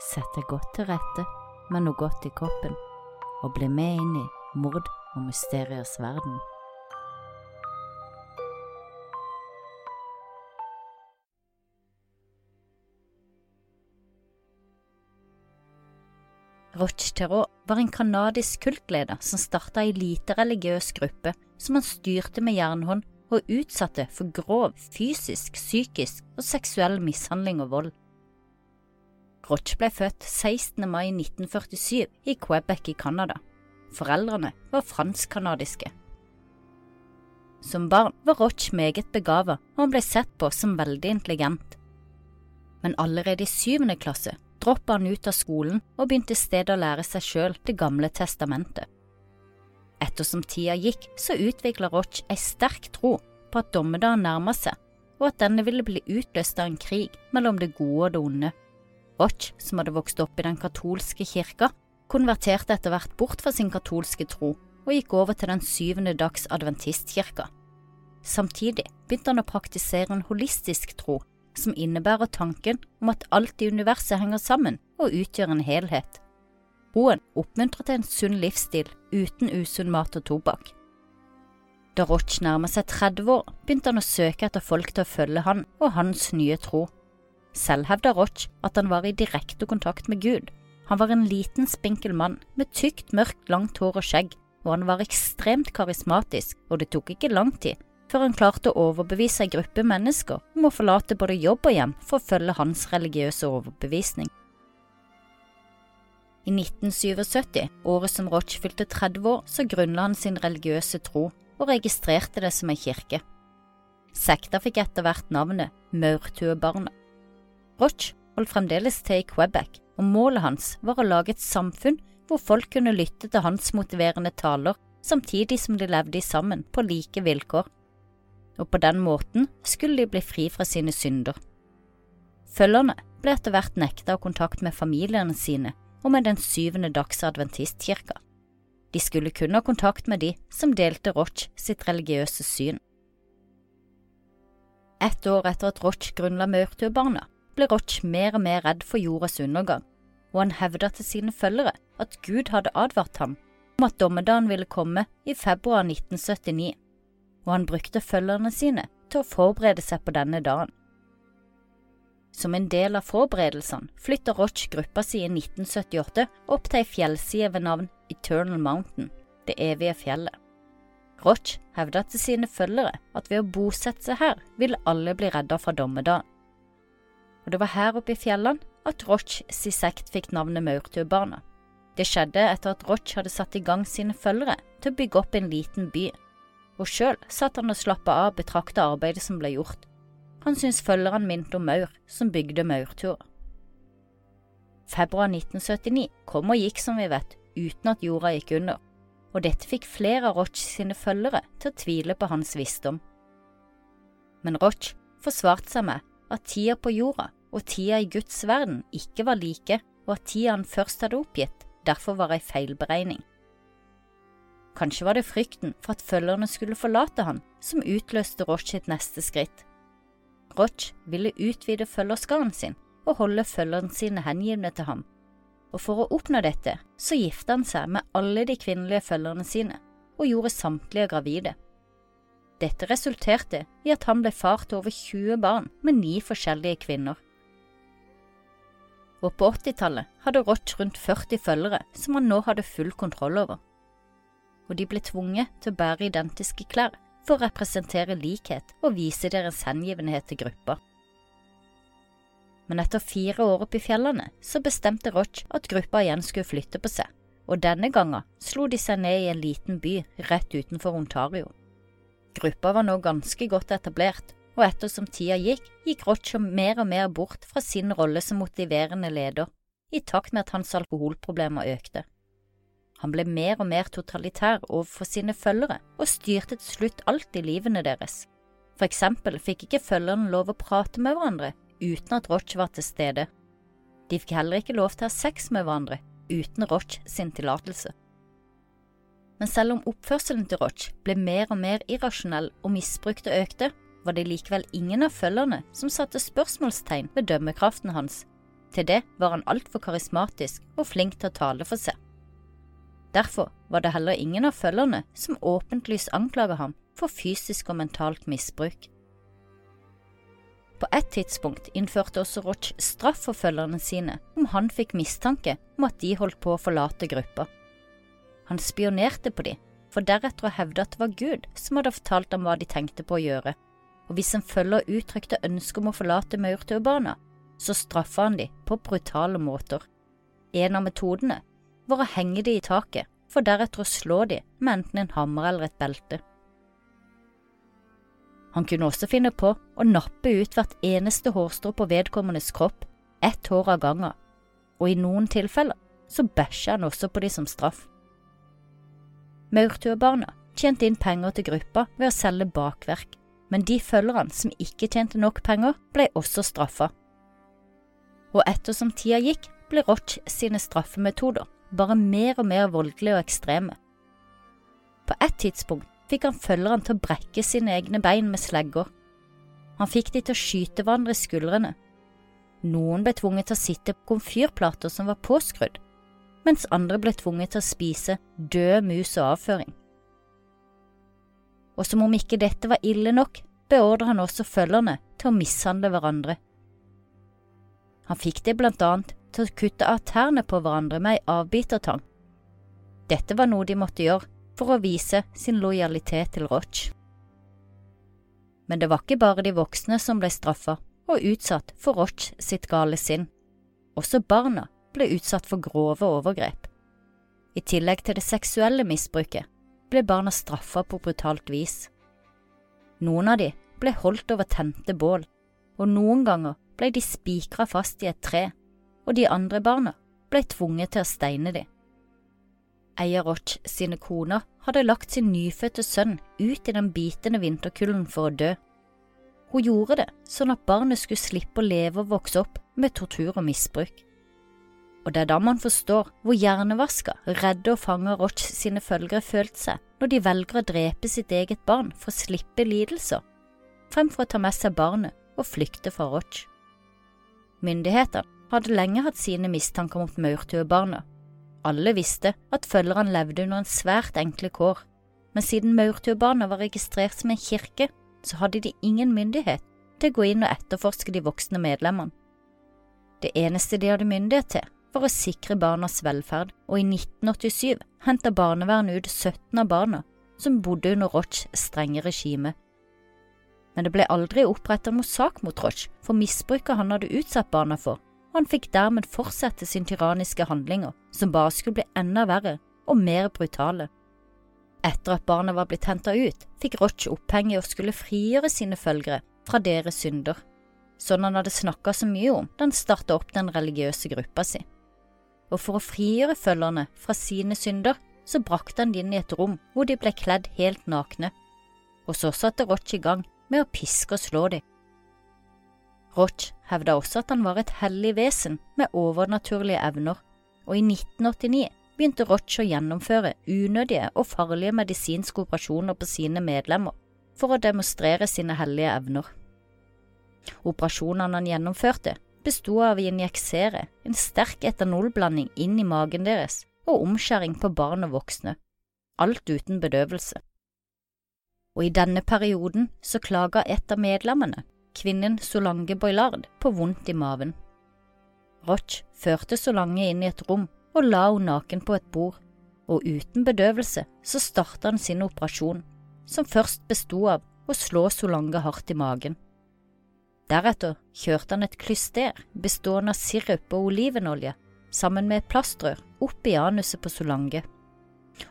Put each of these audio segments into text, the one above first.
sett deg godt til rette med noe godt i kroppen, og bli med inn i mord og mysteriers verden. Roch Terror var en kanadisk kultleder som starta ei lite religiøs gruppe som han styrte med jernhånd og utsatte for grov fysisk, psykisk og seksuell mishandling og vold. Roch ble født 16. mai 1947 i Quebec i Canada. Foreldrene var fransk-canadiske. Som barn var Roch meget begava, og han ble sett på som veldig intelligent. Men allerede i syvende klasse droppa han ut av skolen og begynte i stedet å lære seg sjøl Det gamle testamentet. Ettersom tida gikk, så utvikla Roch ei sterk tro på at dommedagen nærma seg, og at denne ville bli utløst av en krig mellom det gode og det onde. Roch, som hadde vokst opp i den katolske kirka, konverterte etter hvert bort fra sin katolske tro og gikk over til den syvende dags adventistkirka. Samtidig begynte han å praktisere en holistisk tro, som innebærer tanken om at alt i universet henger sammen og utgjør en helhet. Roen oppmuntrer til en sunn livsstil uten usunn mat og tobakk. Da Roch nærmet seg 30 år, begynte han å søke etter folk til å følge han og hans nye tro. Selv hevder Roch at han var i direkte kontakt med Gud. Han var en liten, spinkel mann med tykt, mørkt, langt hår og skjegg, og han var ekstremt karismatisk, og det tok ikke lang tid før han klarte å overbevise en gruppe mennesker om å forlate både jobb og hjem for å følge hans religiøse overbevisning. I 1977, året som Roch fylte 30 år, så grunnla han sin religiøse tro og registrerte det som ei kirke. Sekta fikk etter hvert navnet Maurtuebarna. Roch holdt fremdeles til i Quebec, og målet hans var å lage et samfunn hvor folk kunne lytte til hans motiverende taler samtidig som de levde sammen på like vilkår. Og på den måten skulle de bli fri fra sine synder. Følgerne ble etter hvert nekta av kontakt med familiene sine og med Den syvende dags adventistkirka. De skulle kun ha kontakt med de som delte Roch sitt religiøse syn. Ett år etter at Roch grunnla Maurtuebarna, ble Roch mer og mer redd for jordas undergang, og han hevda til sine følgere at Gud hadde advart ham om at dommedagen ville komme i februar 1979, og han brukte følgerne sine til å forberede seg på denne dagen. Som en del av forberedelsene flytta Roch gruppa si i 1978 opp til ei fjellside ved navn Eternal Mountain, det evige fjellet. Roch hevda til sine følgere at ved å bosette seg her ville alle bli redda fra dommedagen. Og det var her oppe i fjellene at Roch si sekt fikk navnet Maurtuebarna. Det skjedde etter at Roch hadde satt i gang sine følgere til å bygge opp en liten by, og sjøl satt han og slappa av betrakta arbeidet som ble gjort. Han syntes følgerne minte om maur som bygde maurturer. Februar 1979 kom og gikk som vi vet, uten at jorda gikk under, og dette fikk flere av Roch sine følgere til å tvile på hans visdom. Men Roch forsvarte seg med at tida på jorda og tida i Guds verden ikke var like, og at tida han først hadde oppgitt, derfor var ei feilberegning. Kanskje var det frykten for at følgerne skulle forlate han som utløste Roch sitt neste skritt. Roch ville utvide følgerskaren sin og holde følgerne sine hengivne til ham, og for å oppnå dette så gifta han seg med alle de kvinnelige følgerne sine og gjorde samtlige gravide. Dette resulterte i at han ble far til over 20 barn med ni forskjellige kvinner. Og på 80-tallet hadde Roch rundt 40 følgere som han nå hadde full kontroll over. Og de ble tvunget til å bære identiske klær for å representere likhet og vise deres hengivenhet til gruppa. Men etter fire år oppe i fjellene så bestemte Roch at gruppa igjen skulle flytte på seg, og denne gangen slo de seg ned i en liten by rett utenfor Ontario. Gruppa var nå ganske godt etablert, og ettersom tida gikk, gikk Rocho mer og mer bort fra sin rolle som motiverende leder, i takt med at hans alkoholproblemer økte. Han ble mer og mer totalitær overfor sine følgere og styrte til slutt alt i livene deres. For eksempel fikk ikke følgerne lov å prate med hverandre uten at Roch var til stede. De fikk heller ikke lov til å ha sex med hverandre uten Roch sin tillatelse. Men selv om oppførselen til Roch ble mer og mer irrasjonell og misbrukt og økte, var det likevel ingen av følgerne som satte spørsmålstegn ved dømmekraften hans. Til det var han altfor karismatisk og flink til å tale for seg. Derfor var det heller ingen av følgerne som åpentlyst anklaget ham for fysisk og mentalt misbruk. På et tidspunkt innførte også Roch straff for følgerne sine om han fikk mistanke om at de holdt på å forlate gruppa. Han spionerte på de, for deretter å hevde at det var Gud som hadde fortalt ham hva de tenkte på å gjøre, og hvis en følger uttrykte ønske om å forlate maurtuebarna, så straffa han de på brutale måter. En av metodene var å henge de i taket, for deretter å slå de med enten en hammer eller et belte. Han kunne også finne på å nappe ut hvert eneste hårstrå på vedkommendes kropp, ett hår av gangen, og i noen tilfeller så bæsja han også på de som straff. Maurtuabarna tjente inn penger til gruppa ved å selge bakverk, men de følgerne som ikke tjente nok penger, ble også straffa. Og ettersom tida gikk, ble Roch sine straffemetoder bare mer og mer voldelige og ekstreme. På et tidspunkt fikk han følgerne til å brekke sine egne bein med slegger. Han fikk de til å skyte hverandre i skuldrene. Noen ble tvunget til å sitte på komfyrplater som var påskrudd, mens andre ble tvunget til å spise døde mus og avføring. Og som om ikke dette var ille nok, beordret han også følgerne til å mishandle hverandre. Han fikk det blant annet til å kutte av tærne på hverandre med ei avbitertang. Dette var noe de måtte gjøre for å vise sin lojalitet til Roch. Men det var ikke bare de voksne som ble straffa og utsatt for Roch sitt gale sinn. Også barna ble utsatt for grove overgrep. I tillegg til det seksuelle misbruket ble barna straffa på brutalt vis. Noen av de ble holdt over tente bål, og noen ganger ble de spikra fast i et tre, og de andre barna ble tvunget til å steine de. Eier Roch sine koner hadde lagt sin nyfødte sønn ut i den bitende vinterkulden for å dø. Hun gjorde det sånn at barnet skulle slippe å leve og vokse opp med tortur og misbruk og det er da man forstår hvor hjernevaska, redde og fanga Roch sine følgere følte seg når de velger å drepe sitt eget barn for å slippe lidelser, fremfor å ta med seg barnet og flykte fra Roch. Myndighetene hadde lenge hatt sine mistanker mot maurtuebarna. Alle visste at følgerne levde under en svært enkle kår, men siden maurtuebarna var registrert som en kirke, så hadde de ingen myndighet til å gå inn og etterforske de voksne medlemmene. Det eneste de hadde myndighet til, for å sikre barnas velferd, og i 1987 henta barnevernet ut 17 av barna som bodde under Rochs strenge regime. Men det ble aldri opprettet noe sak mot Roch for misbruket han hadde utsatt barna for, og han fikk dermed fortsette sin tyranniske handlinger, som bare skulle bli enda verre og mer brutale. Etter at barna var blitt henta ut, fikk Roch oppheng i å skulle frigjøre sine følgere fra deres synder, sånn han hadde snakka så mye om da han starta opp den religiøse gruppa si og for å frigjøre følgerne fra sine synder, så brakte han de inn i et rom hvor de ble kledd helt nakne, og så satte Roch i gang med å piske og slå dem. Roch hevda også at han var et hellig vesen med overnaturlige evner, og i 1989 begynte Roch å gjennomføre unødige og farlige medisinske operasjoner på sine medlemmer for å demonstrere sine hellige evner. Operasjonene han gjennomførte, besto av å injeksere en sterk etanolblanding inn i magen deres og omskjæring på barn og voksne, alt uten bedøvelse. Og i denne perioden så klaga et av medlemmene, kvinnen Solange Boilard, på vondt i maven. Roch førte Solange inn i et rom og la henne naken på et bord, og uten bedøvelse så starta han sin operasjon, som først besto av å slå Solange hardt i magen. Deretter kjørte han et klyster bestående av sirup og olivenolje sammen med et plastrør opp i anuset på Solange.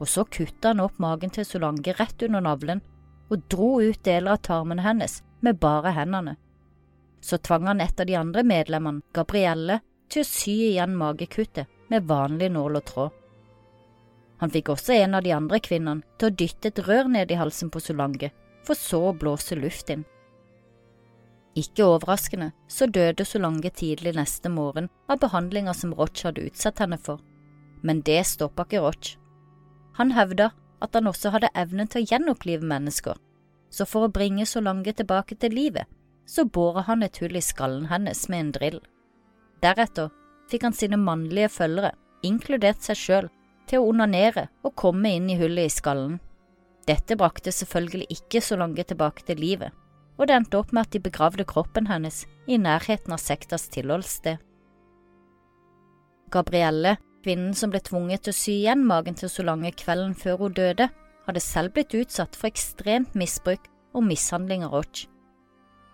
Og så kutta han opp magen til Solange rett under navlen og dro ut deler av tarmene hennes med bare hendene. Så tvang han et av de andre medlemmene, Gabrielle, til å sy igjen magekuttet med vanlig nål og tråd. Han fikk også en av de andre kvinnene til å dytte et rør ned i halsen på Solange, for så å blåse luft inn. Ikke overraskende så døde Solange tidlig neste morgen av behandlinger som Roch hadde utsatt henne for, men det stoppa ikke Roch. Han hevda at han også hadde evnen til å gjenopplive mennesker, så for å bringe Solange tilbake til livet, så bora han et hull i skallen hennes med en drill. Deretter fikk han sine mannlige følgere, inkludert seg sjøl, til å onanere og komme inn i hullet i skallen. Dette brakte selvfølgelig ikke Solange tilbake til livet, og det endte opp med at de begravde kroppen hennes i nærheten av sektas tilholdssted. Gabrielle, kvinnen som ble tvunget til å sy igjen magen til Solange kvelden før hun døde, hadde selv blitt utsatt for ekstremt misbruk og mishandling av Roch.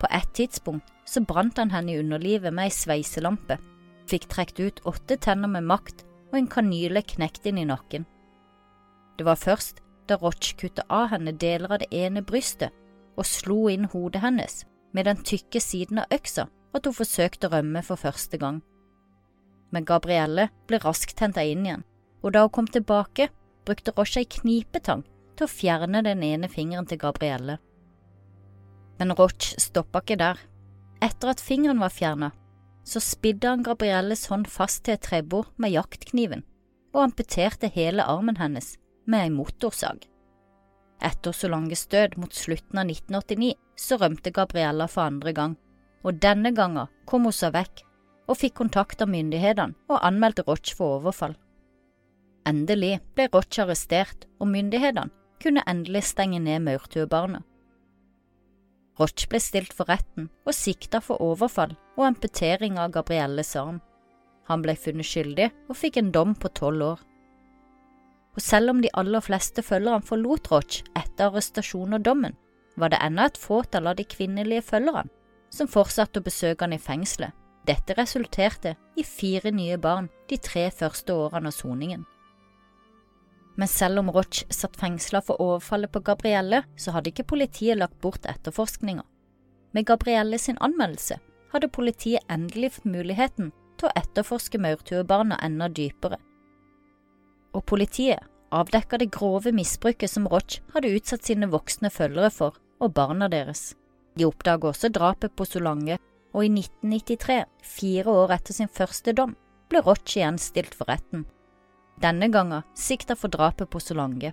På et tidspunkt så brant han henne i underlivet med ei sveiselampe, fikk trukket ut åtte tenner med makt og en kanyle knekt inn i nakken. Det var først da Roch kuttet av henne deler av det ene brystet og slo inn hodet hennes med den tykke siden av øksa at hun forsøkte å rømme for første gang. Men Gabrielle ble raskt henta inn igjen, og da hun kom tilbake, brukte Roche ei knipetang til å fjerne den ene fingeren til Gabrielle. Men Roch stoppa ikke der. Etter at fingeren var fjerna, så spidde han Gabrielles hånd fast til et trebord med jaktkniven og amputerte hele armen hennes med ei motorsag. Etter Solanges død mot slutten av 1989 så rømte Gabriella for andre gang, og denne gangen kom hun seg vekk og fikk kontakt av myndighetene og anmeldte Roch for overfall. Endelig ble Roch arrestert, og myndighetene kunne endelig stenge ned maurtuebarnet. Roch ble stilt for retten og sikta for overfall og amputering av Gabrielles arm. Han ble funnet skyldig og fikk en dom på tolv år. Og selv om de aller fleste følgerne forlot Roch etter arrestasjonen og dommen, var det ennå et fåtall av de kvinnelige følgerne som fortsatte å besøke han i fengselet. Dette resulterte i fire nye barn de tre første årene av soningen. Men selv om Roch satt fengsla for overfallet på Gabrielle, så hadde ikke politiet lagt bort etterforskninga. Med Gabrielle sin anmeldelse hadde politiet endelig fått muligheten til å etterforske maurtuebarna enda dypere. Og politiet avdekka det grove misbruket som Roch hadde utsatt sine voksne følgere for, og barna deres. De oppdaga også drapet på Solange, og i 1993, fire år etter sin første dom, ble Roch igjen stilt for retten denne gangen sikta for drapet på Solange.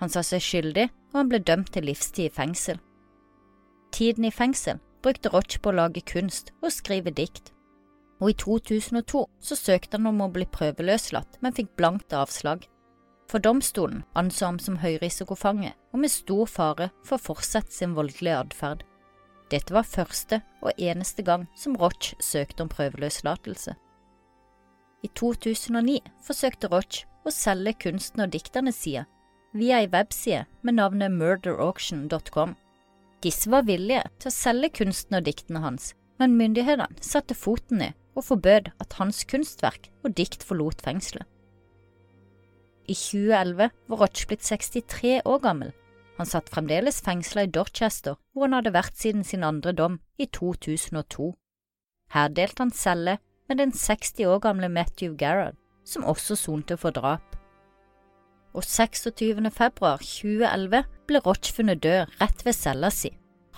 Han sa seg skyldig, og han ble dømt til livstid i fengsel. Tiden i fengsel brukte Roch på å lage kunst og skrive dikt, og i 2002 så søkte han om å bli prøveløslatt, men fikk blankt avslag. For domstolen anså ham som høyrisikofange og med stor fare for å fortsette sin voldelige atferd. Dette var første og eneste gang som Roch søkte om prøveløslatelse. I 2009 forsøkte Roch å selge kunsten og diktene sine via ei webside med navnet murderauction.com. Disse var villige til å selge kunsten og diktene hans, men myndighetene satte foten ned og forbød at hans kunstverk og dikt forlot fengselet. I 2011 var Roch blitt 63 år gammel. Han satt fremdeles fengsla i Dorchester, hvor han hadde vært siden sin andre dom i 2002. Her delte han celle med den 60 år gamle Matthew Garrod, som også sonte for drap. Og 26. februar 2011 ble Roch funnet død rett ved cella si.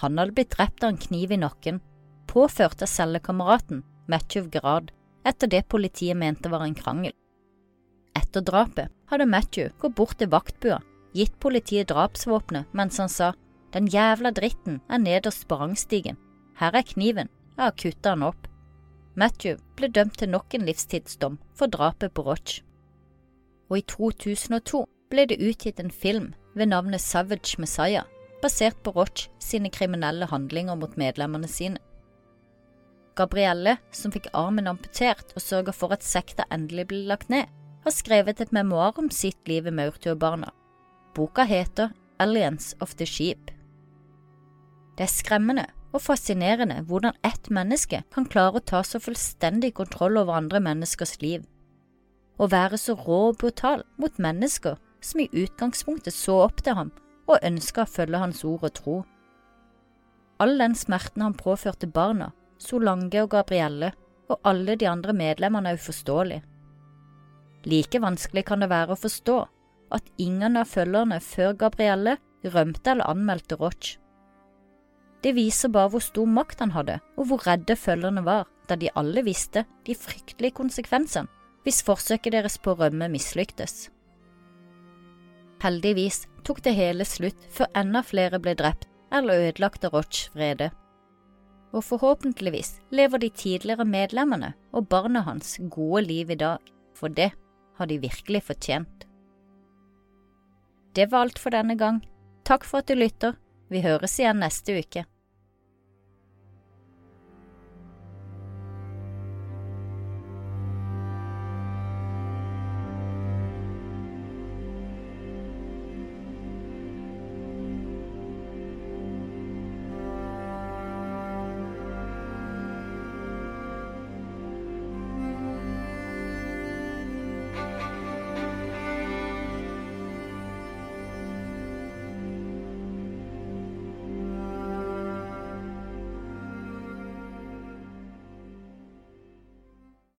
Han hadde blitt drept av en kniv i nakken, påført av cellekameraten Matthew Gerard, etter det politiet mente var en krangel. Etter drapet hadde Matthew gått bort til vaktbua, gitt politiet drapsvåpenet mens han sa den jævla dritten er nederst på rangstigen, her er kniven, jeg har kutta den opp. Matthew ble dømt til nok en livstidsdom for drapet på Roch. Og i 2002 ble det utgitt en film ved navnet Savage Messiah, basert på Roch sine kriminelle handlinger mot medlemmene sine. Gabrielle, som fikk armen amputert og sørga for at sekta endelig ble lagt ned, har skrevet et memoar om sitt liv i maurtuebarna. Boka heter Aliens of the Sheep. Det er skremmende og fascinerende hvordan ett menneske kan klare å ta så fullstendig kontroll over andre menneskers liv. Å være så rå og brutal mot mennesker som i utgangspunktet så opp til ham og ønska å følge hans ord og tro. All den smerten han påførte barna, Solange og Gabrielle og alle de andre medlemmene er uforståelig. Like vanskelig kan det være å forstå at ingen av følgerne før Gabrielle rømte eller anmeldte Roch. Det viser bare hvor stor makt han hadde, og hvor redde følgerne var, da de alle visste de fryktelige konsekvensene hvis forsøket deres på å rømme mislyktes. Heldigvis tok det hele slutt før enda flere ble drept eller ødelagt av Rochs vrede. Og forhåpentligvis lever de tidligere medlemmene og barna hans gode liv i dag, for det har de virkelig fortjent. Det var alt for denne gang. Takk for at du lytter. Vi høres igjen neste uke.